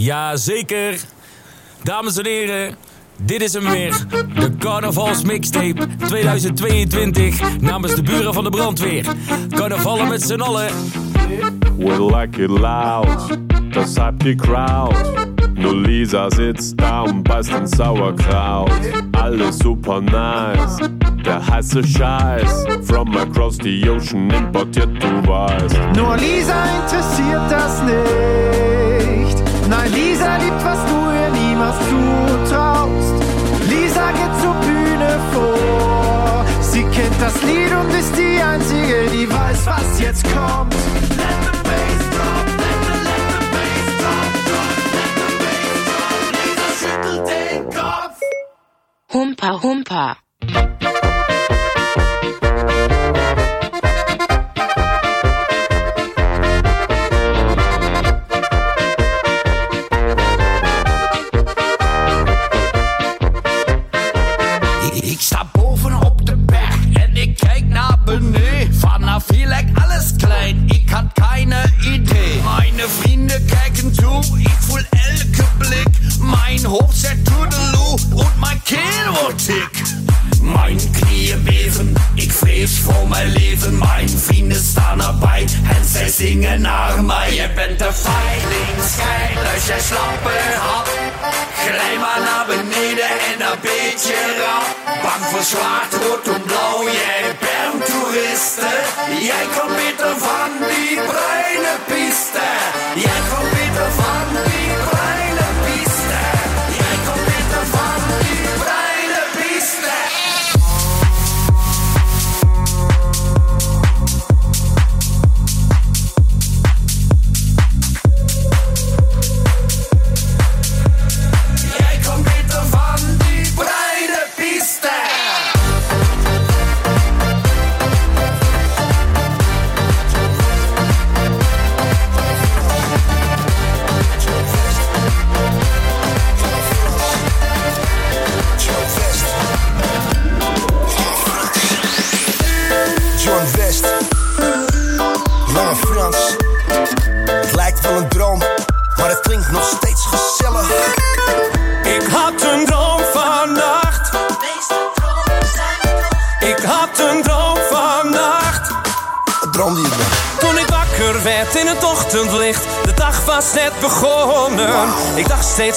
Ja, zeker. Dames en heren, dit is hem weer. De Carnavals Mixtape 2022 namens de buren van de brandweer. Carnavallen met z'n allen. We like it loud, das happy crowd. Nur Lisa sitzt da und beißt in Sauerkraut. Alles super nice, der heiße Scheiß. From across the ocean importiert, du weißt. Nur Lisa interessiert das nicht. Nein, Lisa liebt, was du ihr niemals zutraust. Lisa geht zur Bühne vor. Sie kennt das Lied und ist die Einzige, die weiß, was jetzt kommt. Let the bass drop, let the, let the bass drop, drop, let the bass drop. Lisa schüttelt den Kopf. Humpa Humpa. De als jij slappe had. Glij maar naar beneden en een beetje rap. Bang voor zwart, rood en blauw, jij bent toeriste. Jij komt beter van die bruine piste. Jij komt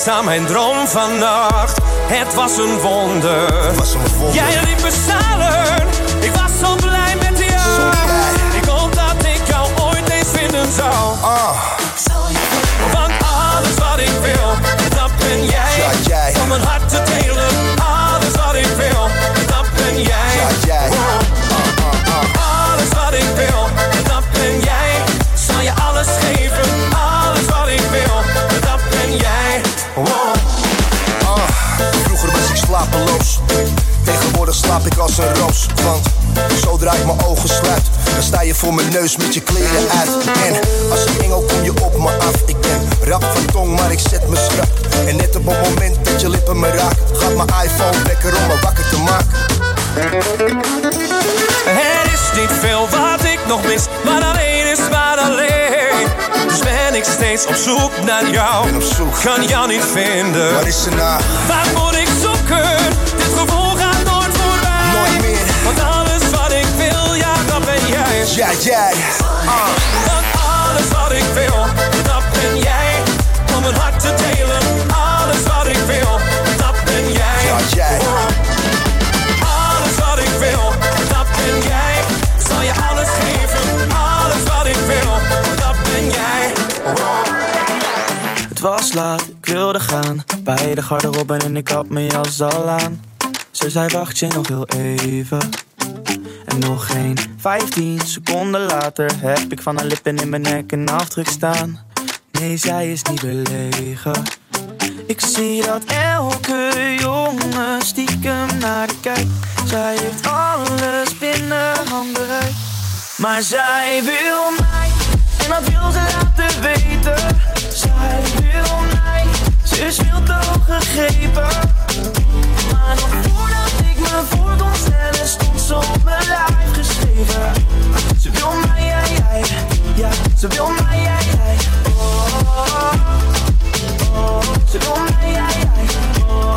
Aan mijn droom vannacht. Het was een wonder. Neus met je kleren uit. En als een engel kom je op me af. Ik ben rap van tong, maar ik zet me schrap. En net op het moment dat je lippen me raken, gaat mijn iPhone wekker om me wakker te maken. Er is niet veel wat ik nog mis, maar alleen is maar alleen. Dus ben ik steeds op zoek naar jou. Ben op zoek. Kan jou niet vinden. Waar is ze nou? Waar moet ik zoeken? Ja, jij. Want alles wat ik wil, dat ben jij. Om een hart te delen. Alles wat ik wil, dat ben jij. Ja, jij. Alles wat ik wil, dat ben jij. Zal je alles geven. Alles wat ik wil, dat ben jij. Het was laat, ik wilde gaan. Bij de garderobe en ik had mijn jas al aan. Ze zei wacht je nog heel even. Nog geen 15 seconden later heb ik van haar lippen in mijn nek een afdruk staan. Nee, zij is niet belegen. Ik zie dat elke jongen stiekem naar de kijkt. Zij heeft alles binnen handbereik. Maar zij wil mij, en dat wil ze laten weten. Zij wil mij, ze is veel te hoog gegrepen. Maar nog voor ons en het stond op mijn lijf geschreven. Ze wil mij, jij, jij, ja, ze wil mij, jij, jij. Oh, oh, oh. ze wil mij, jij, jij. Oh,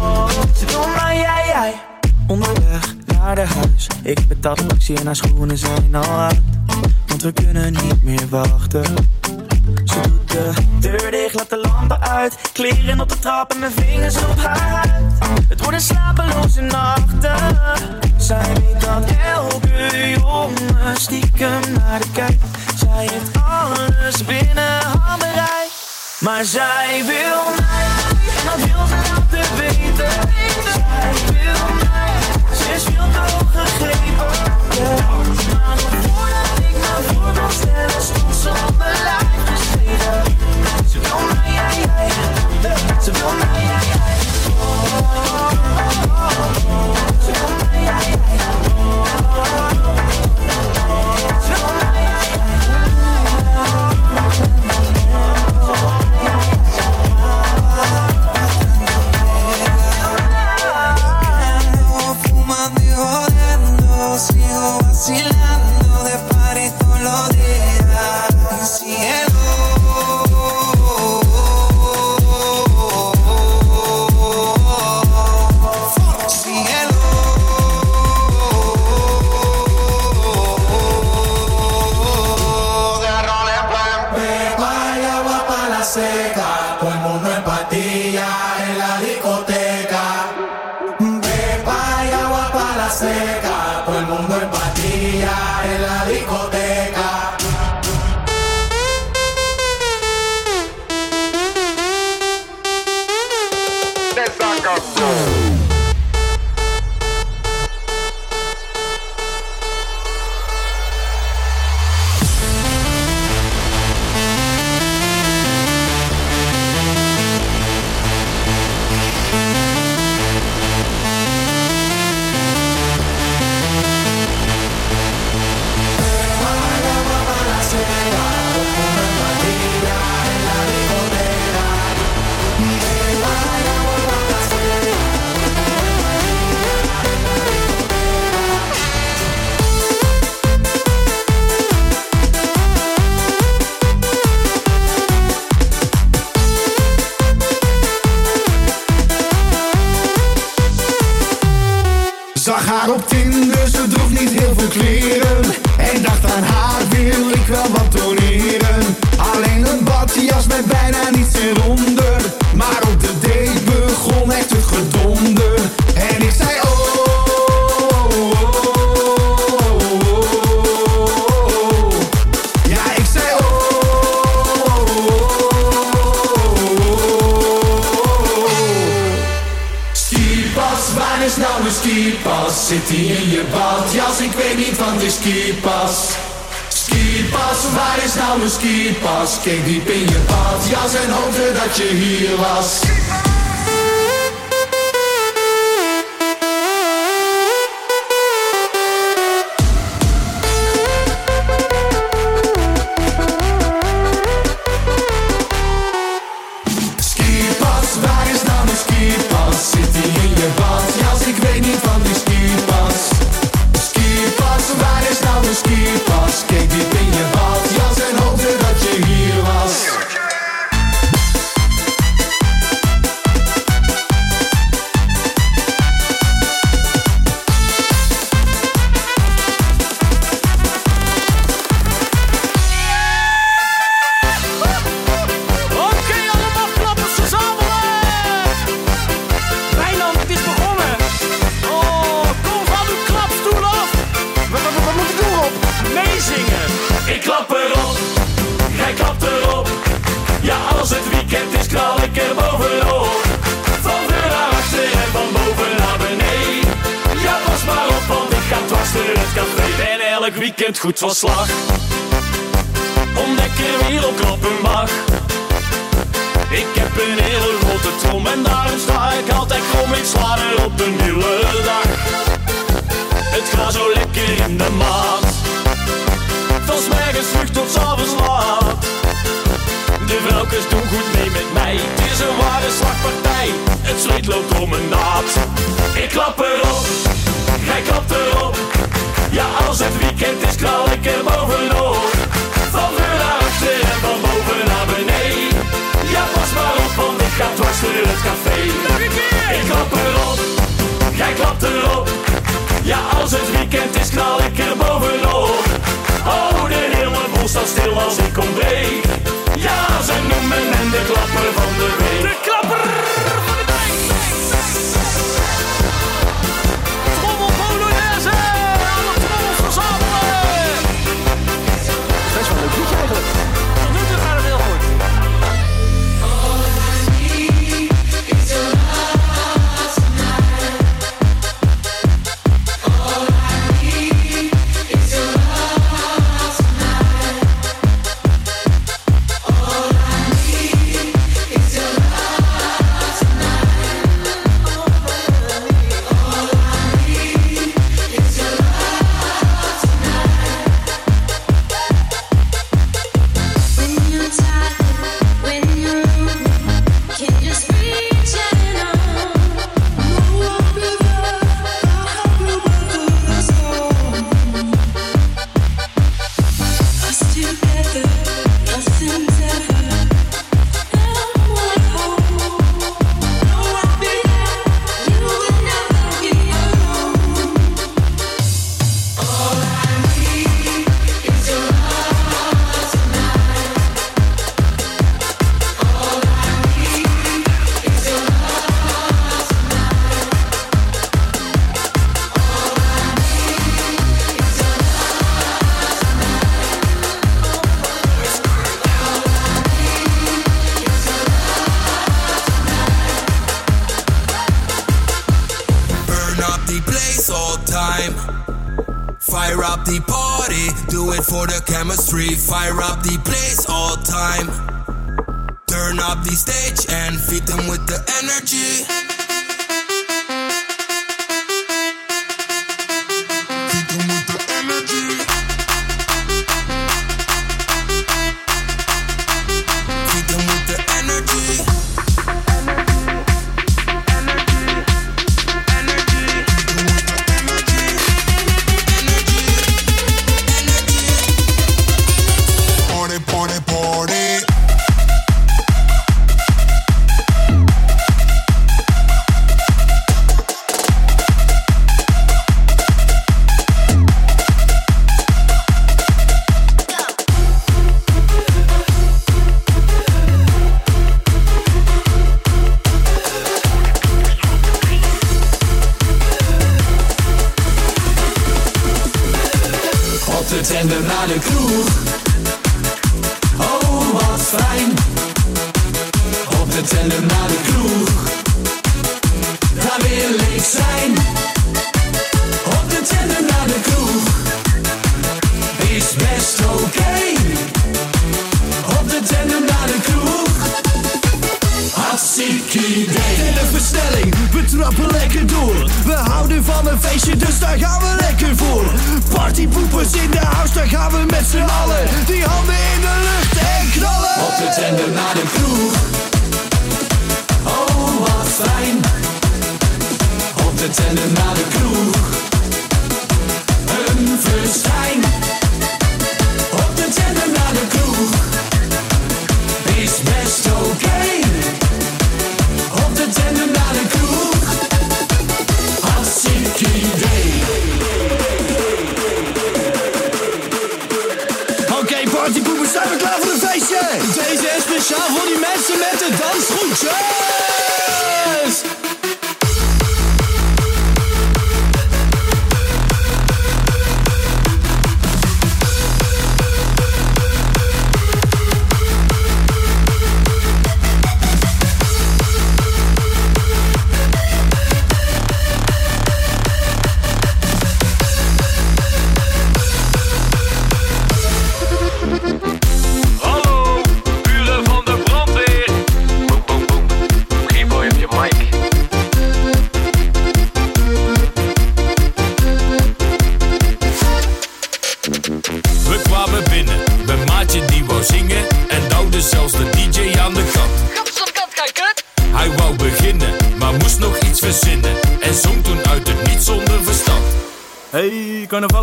oh, ze wil mij, jij, jij. Onderweg naar de huis, ik betaal de taxi en haar schoenen zijn al uit. Want we kunnen niet meer wachten de deur dicht, laat de lampen uit. Kleren op de trap en mijn vingers op haar huid. Het worden slapeloze nachten. Zij weet dat elke jongen stiekem naar de kijkt. Zij heeft alles binnen handbereik. Maar zij wil skipas? Keek diep in je badjas en hoopte dat je hier was. Weekend goed van slag. Ontdek er weer op mag. Ik heb een hele grote trom en daarom sta ik altijd krom. Ik sla er op een hele dag. Het gaat zo lekker in de maat. Van 's morgens vroeg tot avonds laat. De vrouwtjes doen goed mee met mij. Het is een ware slagpartij. Het zweet loopt om mijn naad. Ik klap erop, jij klapt erop. Ja, als het weekend is, knal ik er bovenop. Van de achter en van boven naar beneden. Ja, pas maar op, want ik ga dwars door het café. Ik klap erop, jij klapt erop. Ja, als het weekend is, knal ik er bovenop. Oh, de hele boel staat stil als ik kom. Ja, ze noemen en de klapper van de week. De klapper!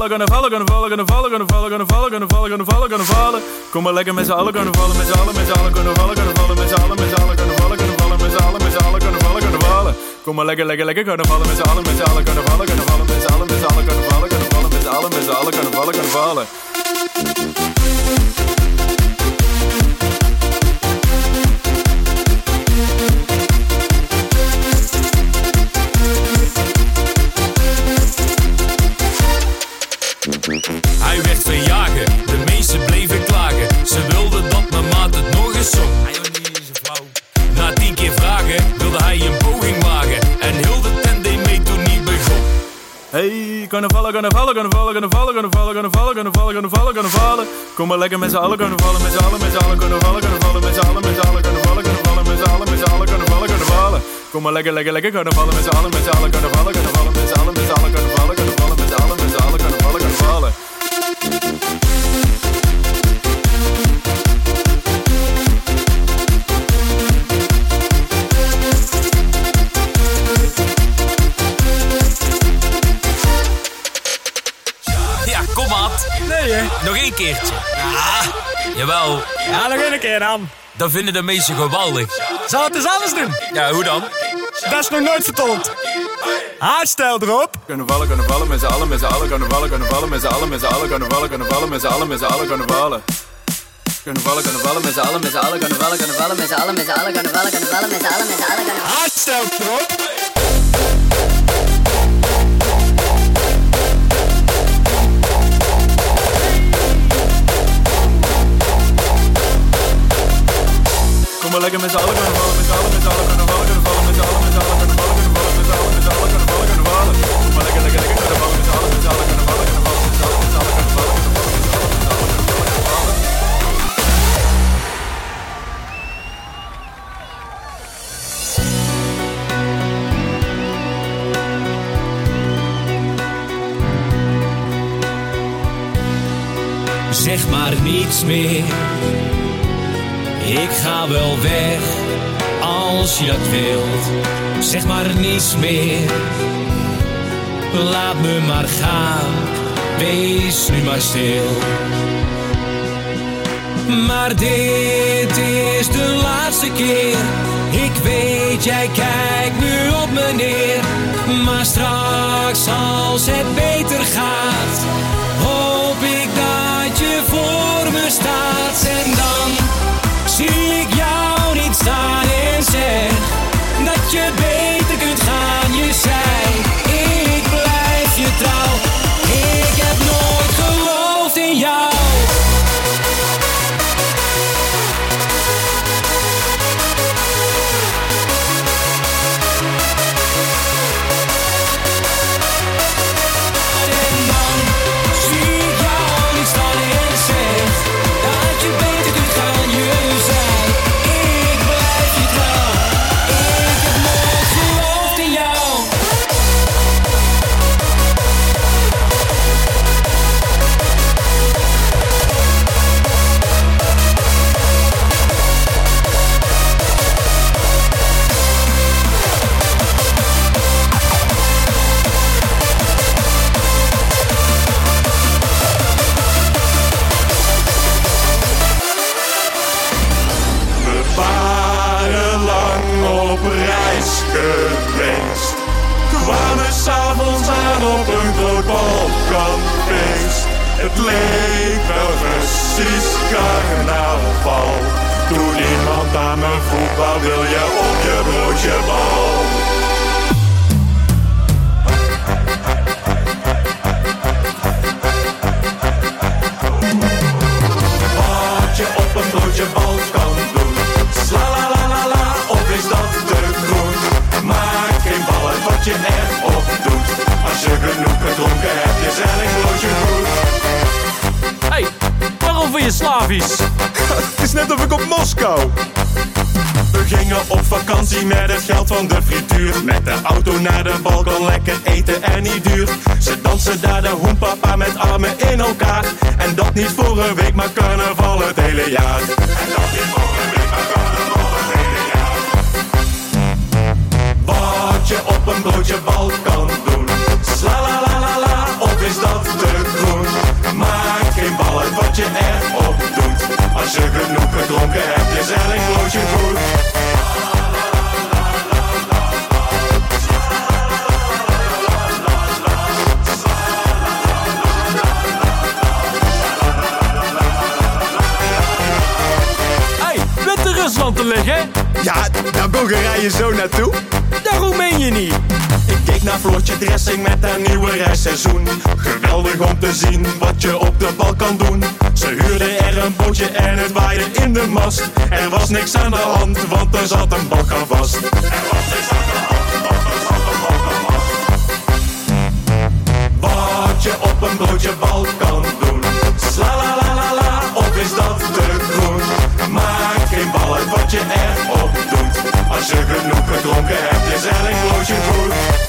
vallen, gonna vallen, gonna vallen, gonna vallen, gonna vallen, gonna vallen, gonna vallen, gonna vallen, gonna vallen. Kom maar lekker met z'n allen, gonna vallen, met z'n allen, met z'n allen, gonna vallen, gonna vallen, met z'n allen, met z'n allen, gonna vallen, gonna vallen, met z'n allen, met z'n allen, gonna vallen, gonna vallen. Kom maar lekker, lekker, lekker, gonna vallen, met z'n allen, met z'n allen, gonna vallen, gonna vallen, met z'n allen, met z'n allen, gonna vallen, gonna vallen, met z'n allen, met z'n allen, gonna vallen, gonna vallen. Kunnen vallen, kunnen vallen, kunnen vallen, kunnen vallen, kunnen vallen, kunnen vallen, kunnen vallen, kunnen vallen, kunnen vallen. Kom maar lekker met z'n allen kunnen vallen, met z'n allen, met z'n allen kunnen vallen, kunnen vallen, met z'n allen, met z'n allen kunnen vallen, kunnen vallen, met z'n allen, met z'n allen kunnen vallen, kunnen vallen. Kom maar lekker, lekker, lekker kunnen vallen, met z'n allen, met z'n allen kunnen vallen, kunnen vallen, met z'n allen, Ad. Nee, hè? Nog één keertje. Ja, jawel. Ja, nog één keer dan. Dat vinden de meesten geweldig. Zal het eens anders doen? Ja, hoe dan? Dat is nog nooit vertond. Haarstel erop. Kunnen vallen, kunnen vallen, met z'n allen, met z'n allen kunnen vallen, kunnen vallen, met z'n allen, met z'n allen kunnen vallen, kunnen vallen, met z'n allen, met z'n allen kunnen vallen. Kunnen vallen, kunnen vallen, met z'n allen, met z'n allen kunnen vallen, kunnen vallen, met z'n allen, met z'n allen kunnen vallen, kunnen vallen, met z'n allen, met z'n allen kunnen vallen. Haarstel erop. Met met met maar lekker, lekker, lekker kunnen vallen, met z'n. Zeg maar niets meer. Ik ga wel weg als je dat wilt. Zeg maar niets meer. Laat me maar gaan. Wees nu maar stil. Maar dit is de laatste keer. Ik weet, jij kijkt nu op me neer. Maar straks, als het beter gaat, hoop ik dat je voor me staat. En dan zie ik jou niet staan en zeg dat je beter dressing met een nieuwe reisseizoen. Geweldig om te zien wat je op de bal kan doen. Ze huurden er een bootje en het waaide in de mast. Er was niks aan de hand, want er zat een bal aan vast. Er was niks aan de hand, zat een vast. Wat je op een broodje bal kan doen. Sla la la la la, of is dat de groen? Maak geen bal uit wat je erop doet. Als je genoeg gedronken hebt, is elk broodje goed.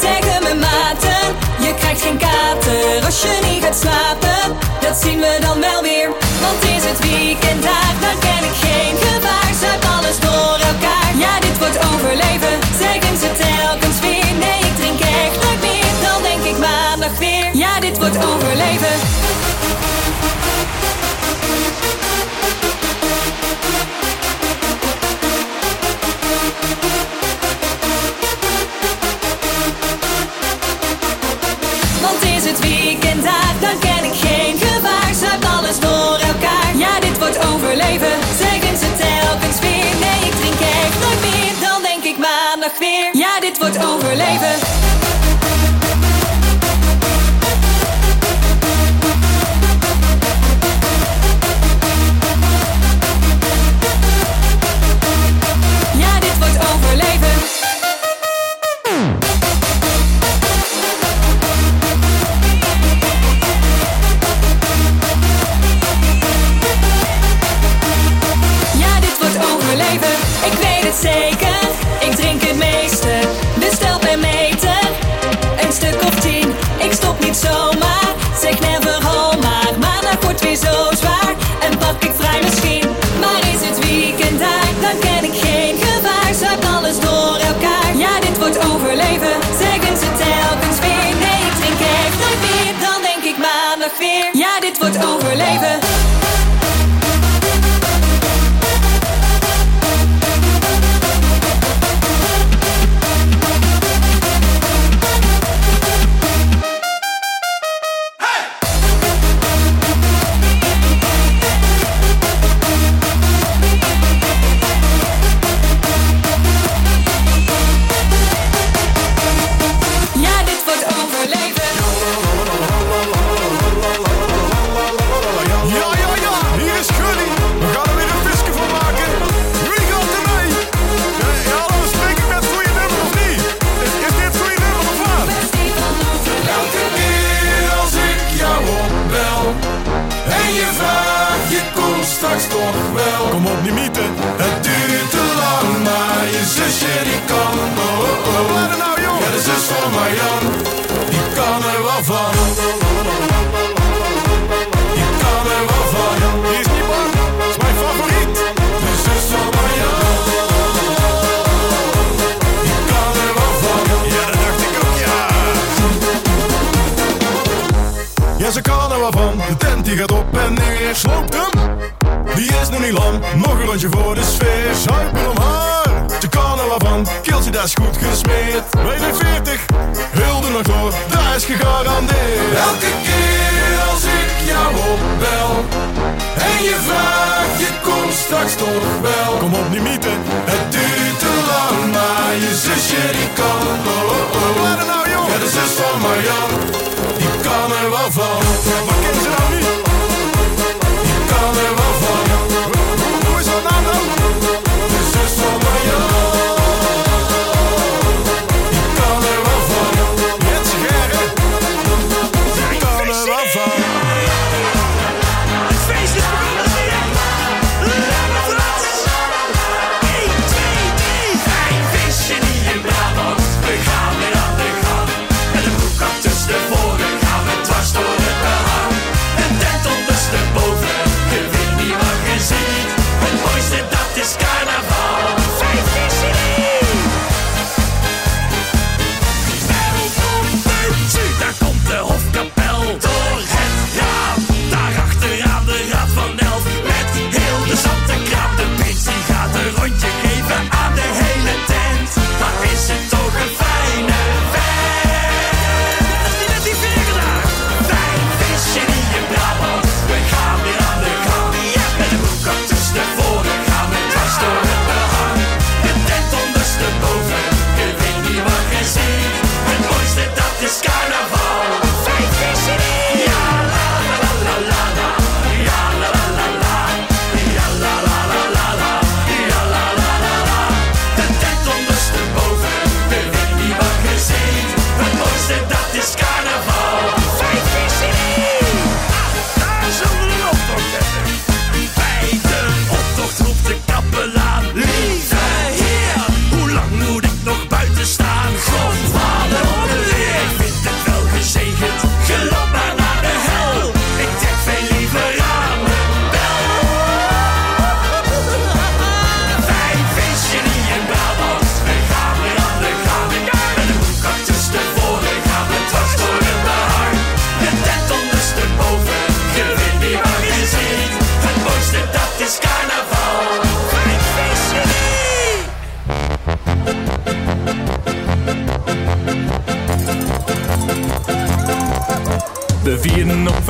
Zeg Zeggen mijn maten, je krijgt geen kater als je niet gaat slapen. Dat zien we dan wel weer. Want is het weekend daar, dan ken ik geen gevaar. Zuip alles door elkaar. Ja, dit wordt overleven. Zeggen ze telkens weer. Nee, ik drink echt nooit meer. Dan denk ik maandag weer. Ja, dit wordt overleven. overleven.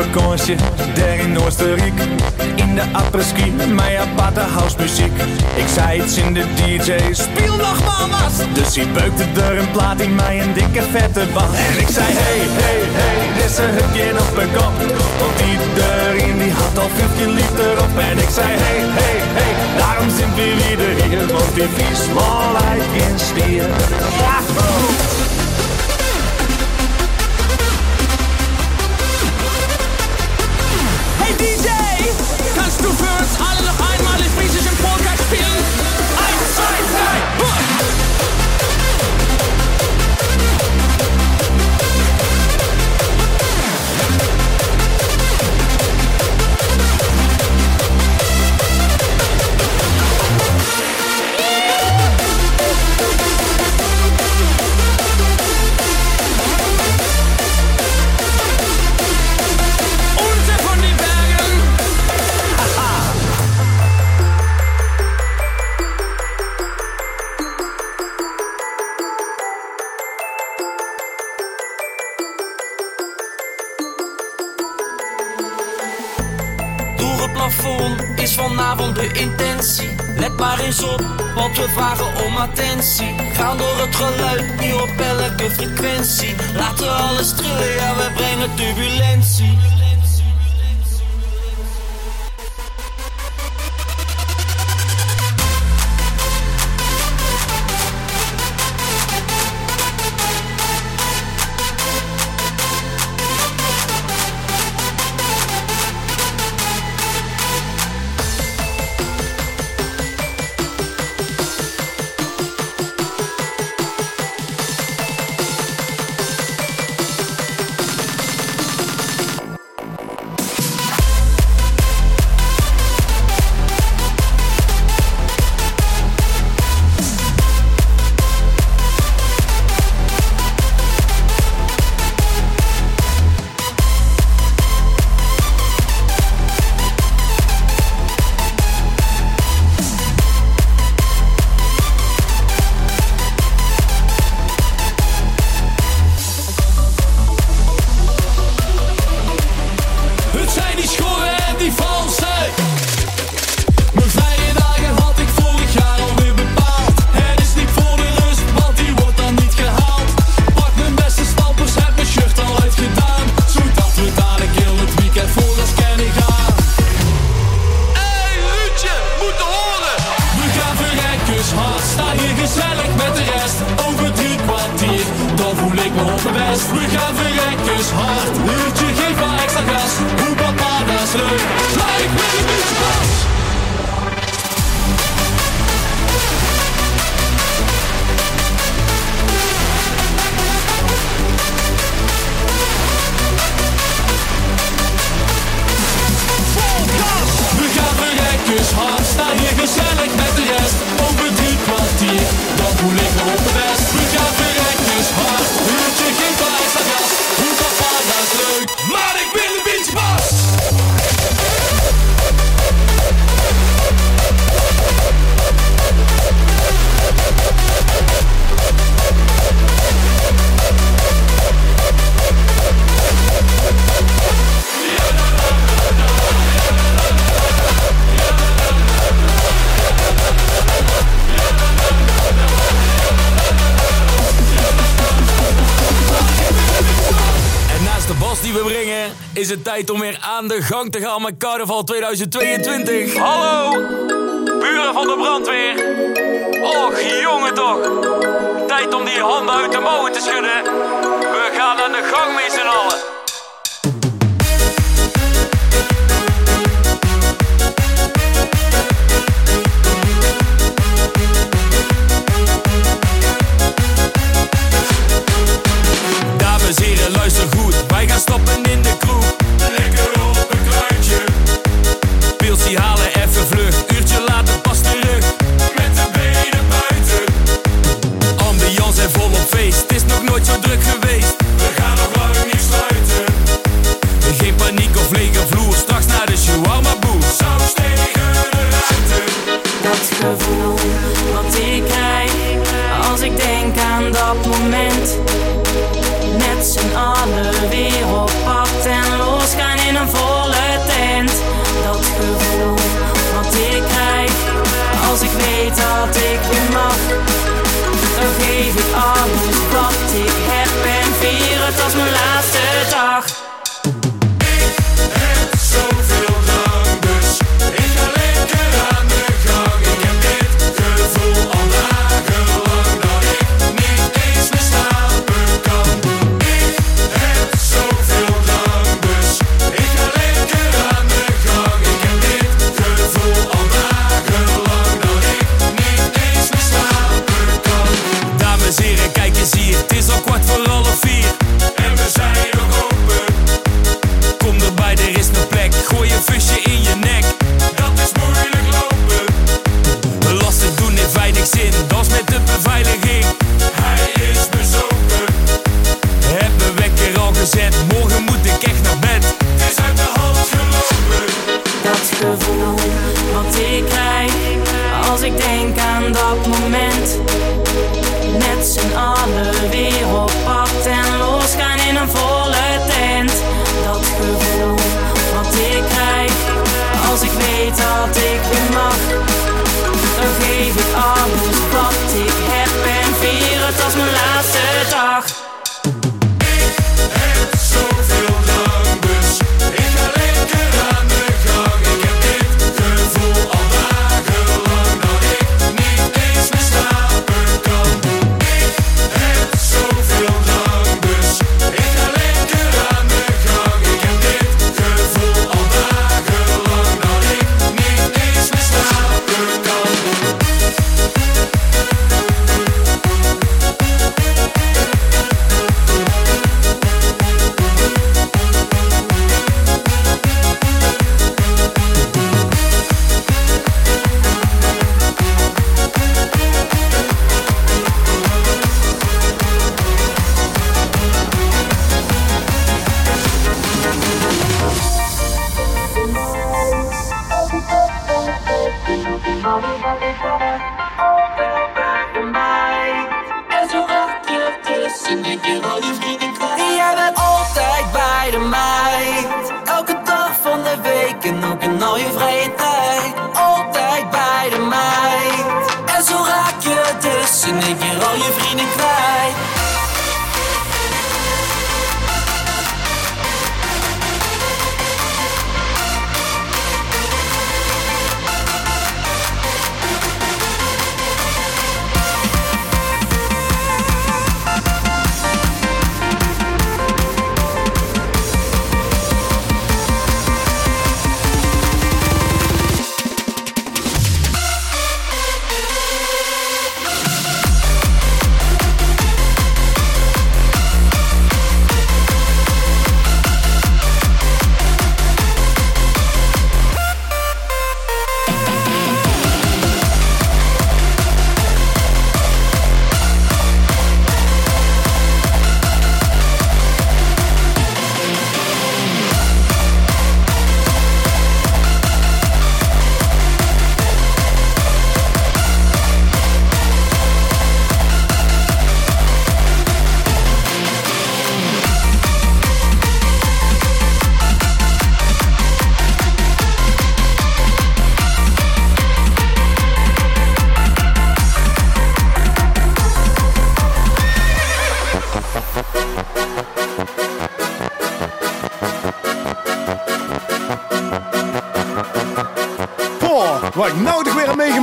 vakantie daar in Oostenrijk. In de apres-ski, mijn aparte housemuziek. Ik zei iets in de DJ, speel nog wat Dus hij beukte er een plaat in mij, een dikke vette bas. En ik zei, hey, hey, hey, is een hupje op mijn kop. Want iedereen die had al filmpje liep erop. En ik zei, hey, hey, hey, daarom zijn we weer hier. Want die vies wallheid in stier. DJ, kannst du für uns alle noch einmal in Friesisch empfohlen? geluid nu op elke frequentie. Laten we alles trillen, ja, we brengen turbulent. aan de gang te gaan met carnaval 2022. Hallo, buren van de brandweer. Och, jongen toch. Tijd om die handen uit de mouwen te schudden. We gaan aan de gang met allen. Dames en heren, luister goed. Wij gaan stoppen. aan dat moment. Met z'n allen weer op pad en losgaan in een volle tent. Dat gevoel wat ik krijg als ik weet dat ik weer mag. Dan geef ik alles wat ik heb en vier het als mijn laatste dag.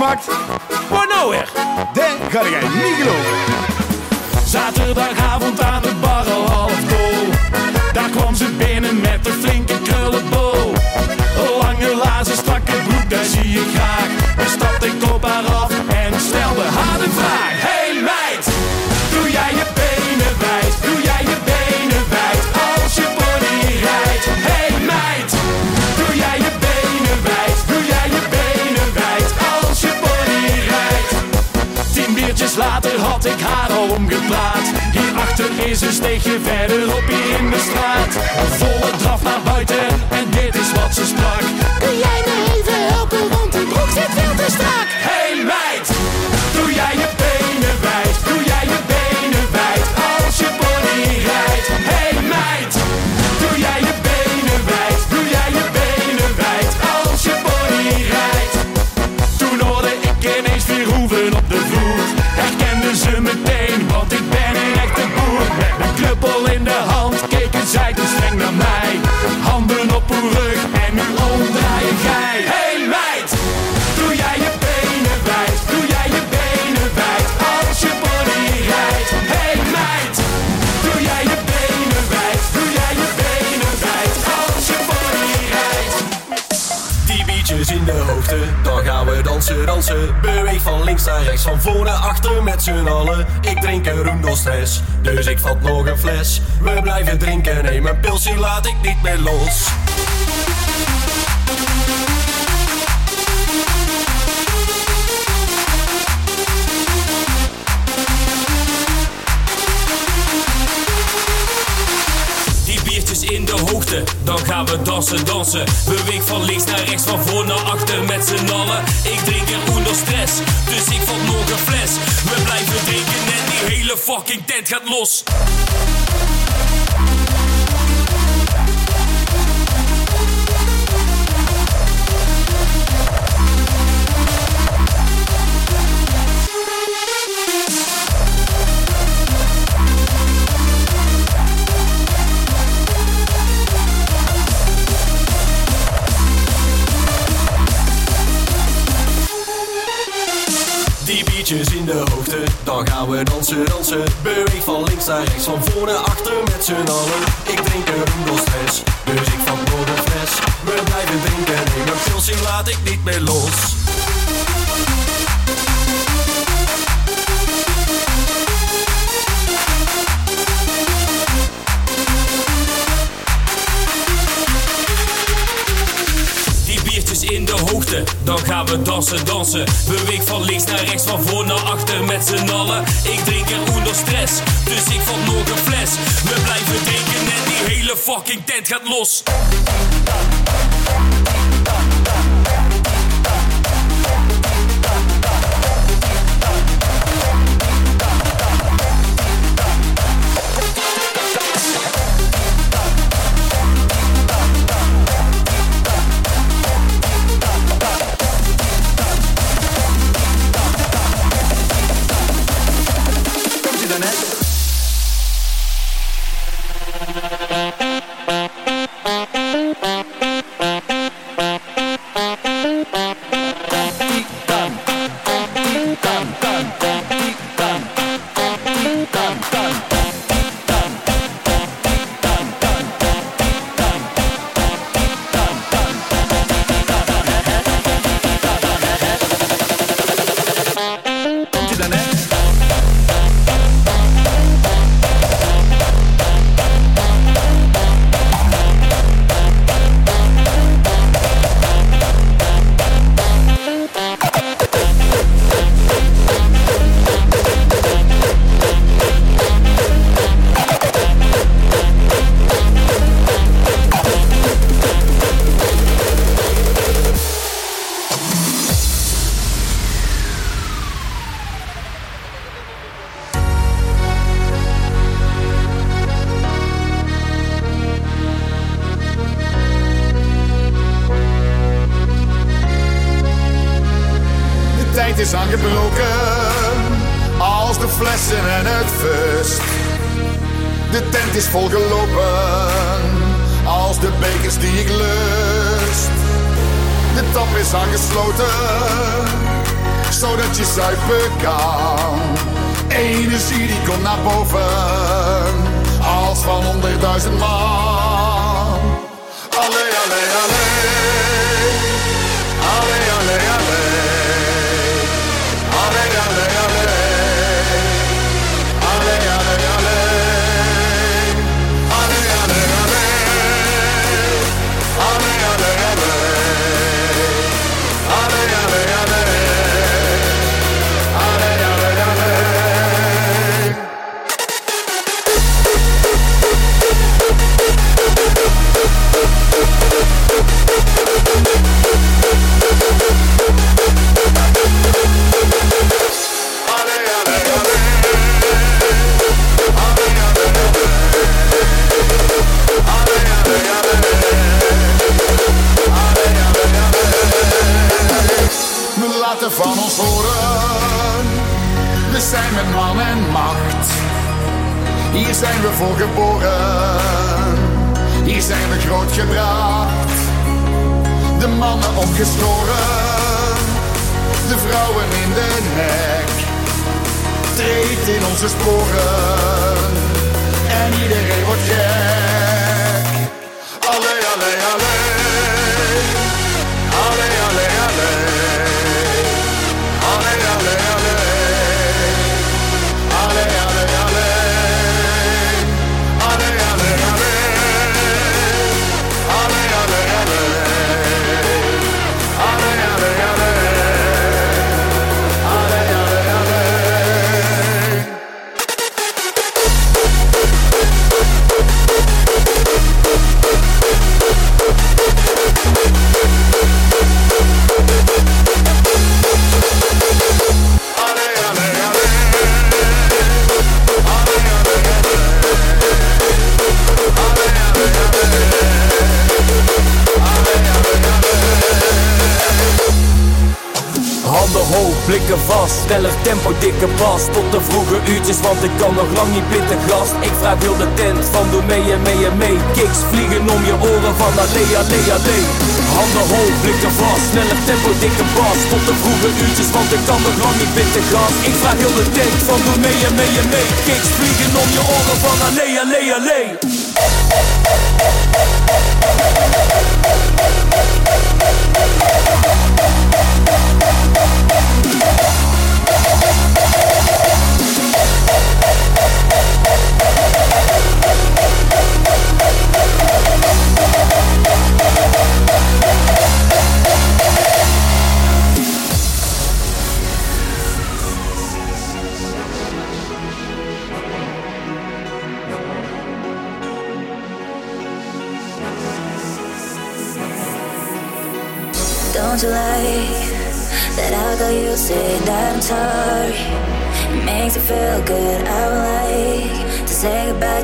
Meegemaakt? Wat nou weer? Dat ga jij niet geloven. Zaterdagavond aan de bar al half dol. Daar kwam ze binnen met een flinke krullenbol. Lange lazen, strakke broek, daar zie je graag. Ik haar al omgepraat. Hierachter is een steegje verderop hier in de straat. Volle draf naar buiten en dit is wat ze sprak. Kun jij me even helpen, want die broek zit veel te strak. Dansen. Beweeg van links naar rechts, van voor naar achter met z'n allen. Ik drink een roem stress, dus ik vat nog een fles. We blijven drinken, neem een pilsje, laat ik niet meer los. Dan gaan we dansen, dansen. Beweeg van links naar rechts, van voor naar achter met z'n allen. Ik drink er onder stress, dus ik vat nog een fles. We blijven drinken en die hele fucking tent gaat los. Gaan we dansen, dansen. Beweeg van links naar rechts, van voor naar achter met z'n allen. Ik drink een door stress, dus ik vat nog een fles. We blijven drinken, neem een pilsje, laat ik niet meer los. Dan gaan we dansen, dansen. Beweeg van links naar rechts, van voor naar achter met z'n allen. Ik drink er onder stress, dus ik vat nog een fles. We blijven drinken en die hele fucking tent gaat los. and maal. Zijn we voor geboren. Hier zijn we grootgebracht. De mannen opgeschoren. De vrouwen in de nek. Treedt in onze sporen. En iedereen wordt gek. Sneller tempo, dikke bas Tot de vroege uurtjes, want ik kan nog lang niet pitten gast Ik vraag heel de tent van doe mee en mee en mee. Kicks vliegen om je oren van allee, allee, allee. Handen hoog, blikken vast, sneller tempo, dikke bas Tot de vroege uurtjes, want ik kan nog lang niet pitten gast Ik vraag heel de tent van doe mee en mee en mee. Kicks vliegen om je oren van allee, allee, allee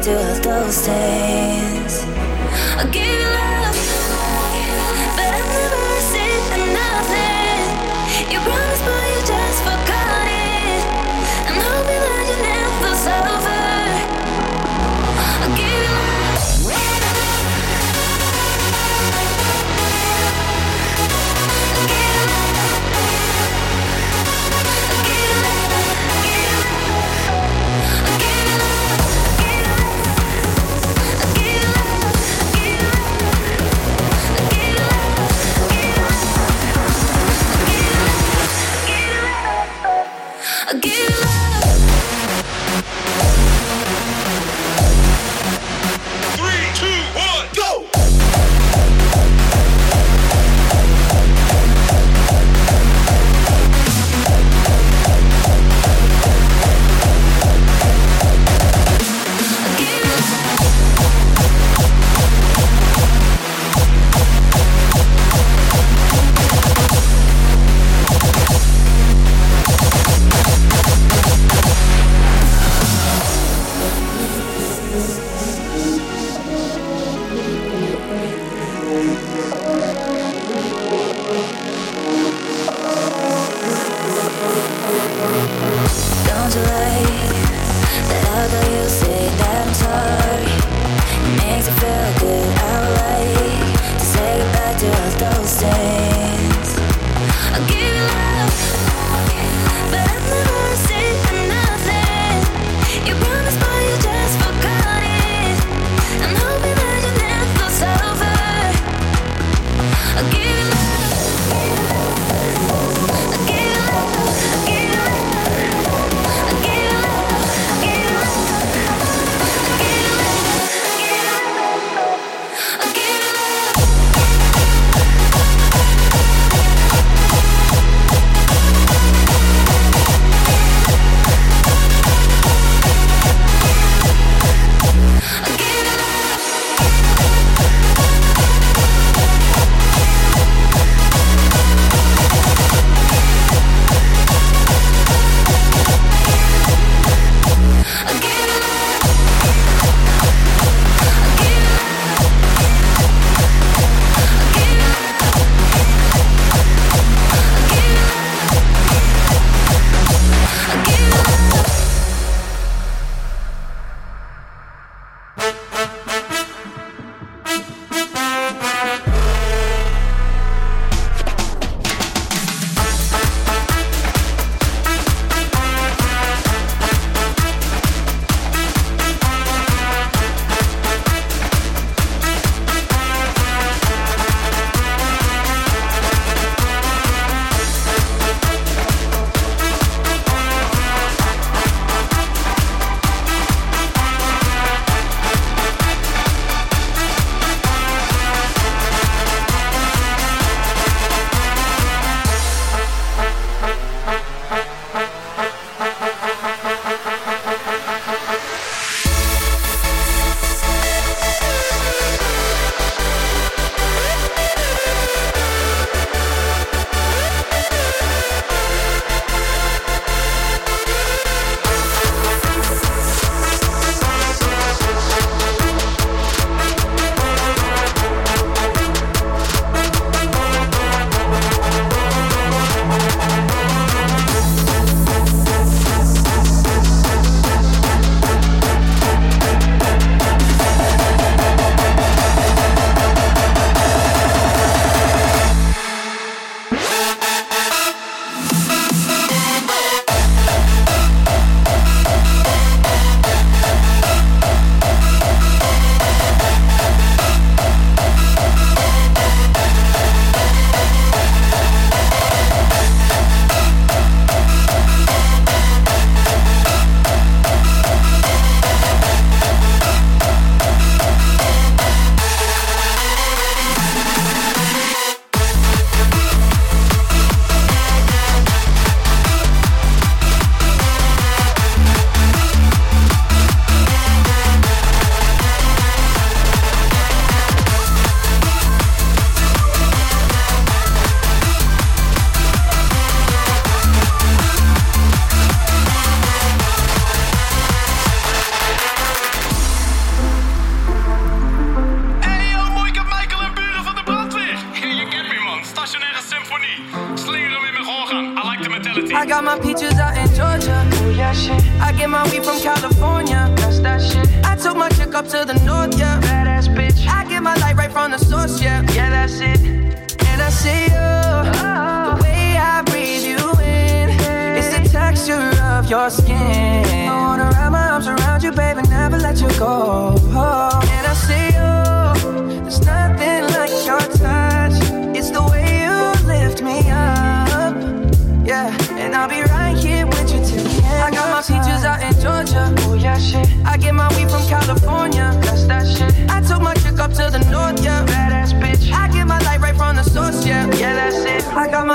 do all those days. I you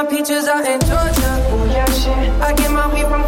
peaches out in Georgia. Ooh, yeah, shit. I get my weed from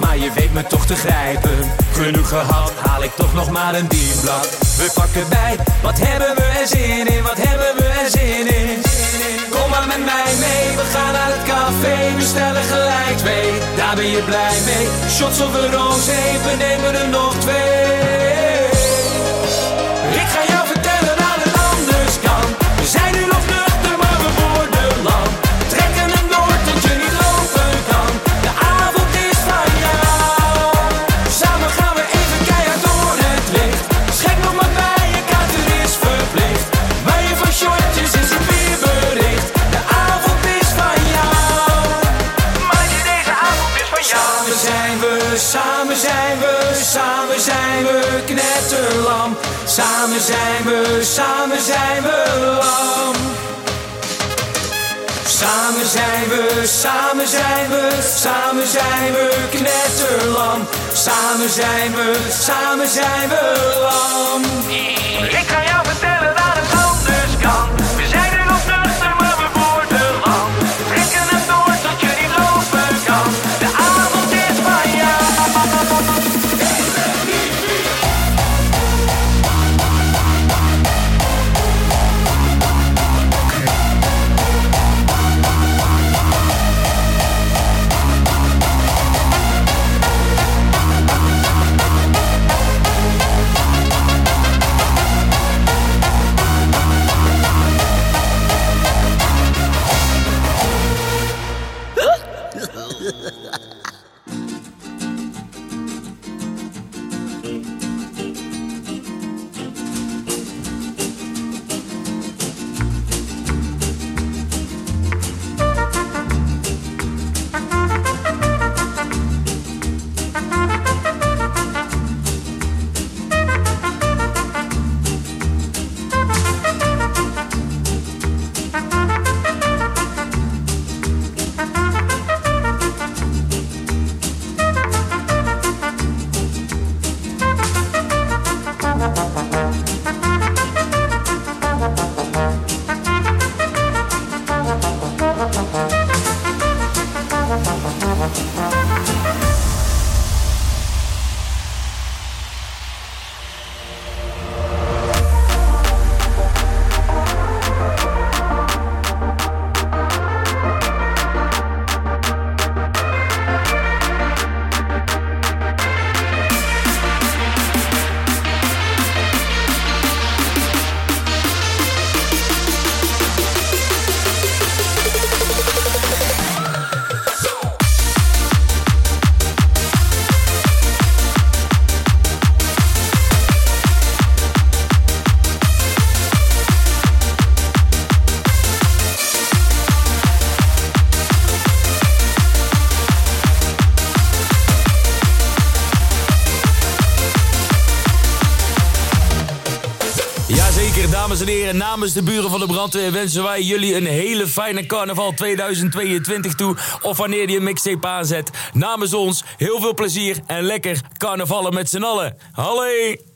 maar je weet me toch te grijpen. Genoeg gehad, haal ik toch nog maar een dienblad. We pakken bij, wat hebben we er zin in, wat hebben we er zin in? Kom maar met mij mee, we gaan naar het café, we stellen gelijk twee Daar ben je blij mee, shots over roze, we nemen er nog twee. samen zijn we lang. Samen zijn we, samen zijn we, samen zijn we knetterlam. Samen zijn we, samen zijn we lam. En namens de buren van de brandweer wensen wij jullie een hele fijne carnaval 2022 toe. Of wanneer je een mixtape aanzet. Namens ons heel veel plezier en lekker carnavallen met z'n allen. Hallo!